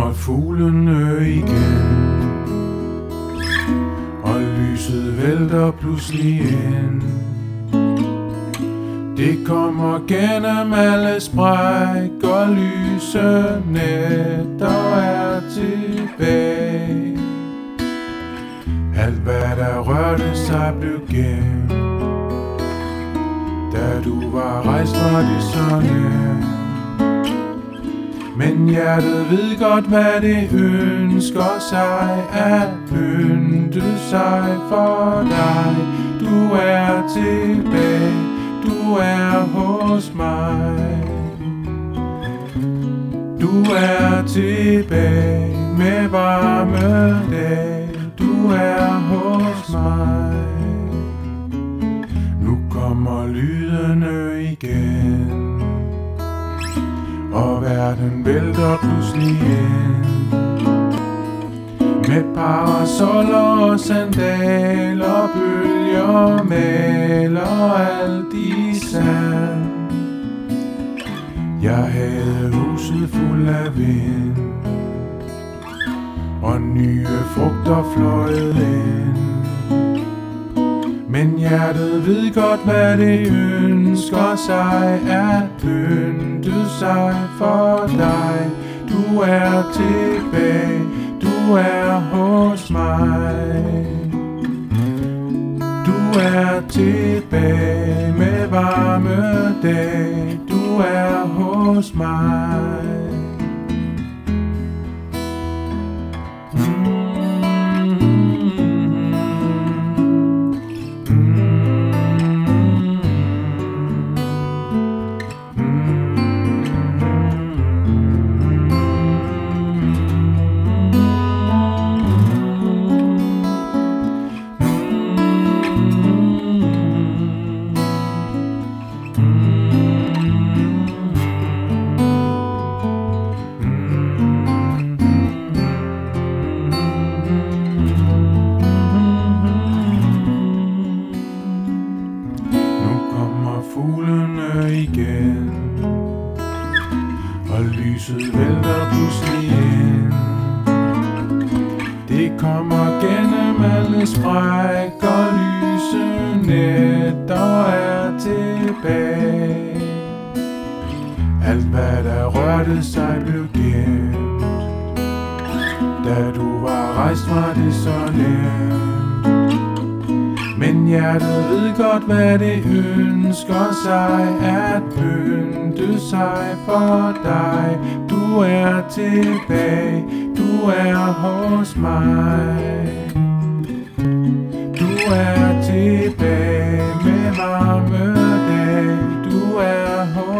kommer fuglene igen. Og lyset vælter pludselig ind. Det kommer gennem alle spræk Og lyse nætter er tilbage. Alt hvad der rørte sig blev gemt. Da du var rejst var det så nemt men hjertet ved godt, hvad det ønsker sig. At pynte sig for dig. Du er tilbage, du er hos mig. Du er tilbage med varme dag. Du er hos mig. Nu kommer lydene igen og verden vælter pludselig ind Med parasoller og sandaler Bølger maler alt i sand. Jeg havde huset fuld af vind. Og nye frugter fløjet ind men hjertet ved godt, hvad det ønsker sig At pynte sig for dig. Du er tilbage, du er hos mig. Du er tilbage med varme dag. Du er hos mig. Fuglene igen. Og lyset vælter pludselig ind. Det kommer gennem alle spræk Og lyse nætter er tilbage. Alt hvad der rørte sig blev gemt. Da du var rejst var det så nemt. Men hjertet ved godt, hvad det ønsker sig. At pynte sig for dig. Du er tilbage, du er hos mig. Du er tilbage med varme dag. Du er hos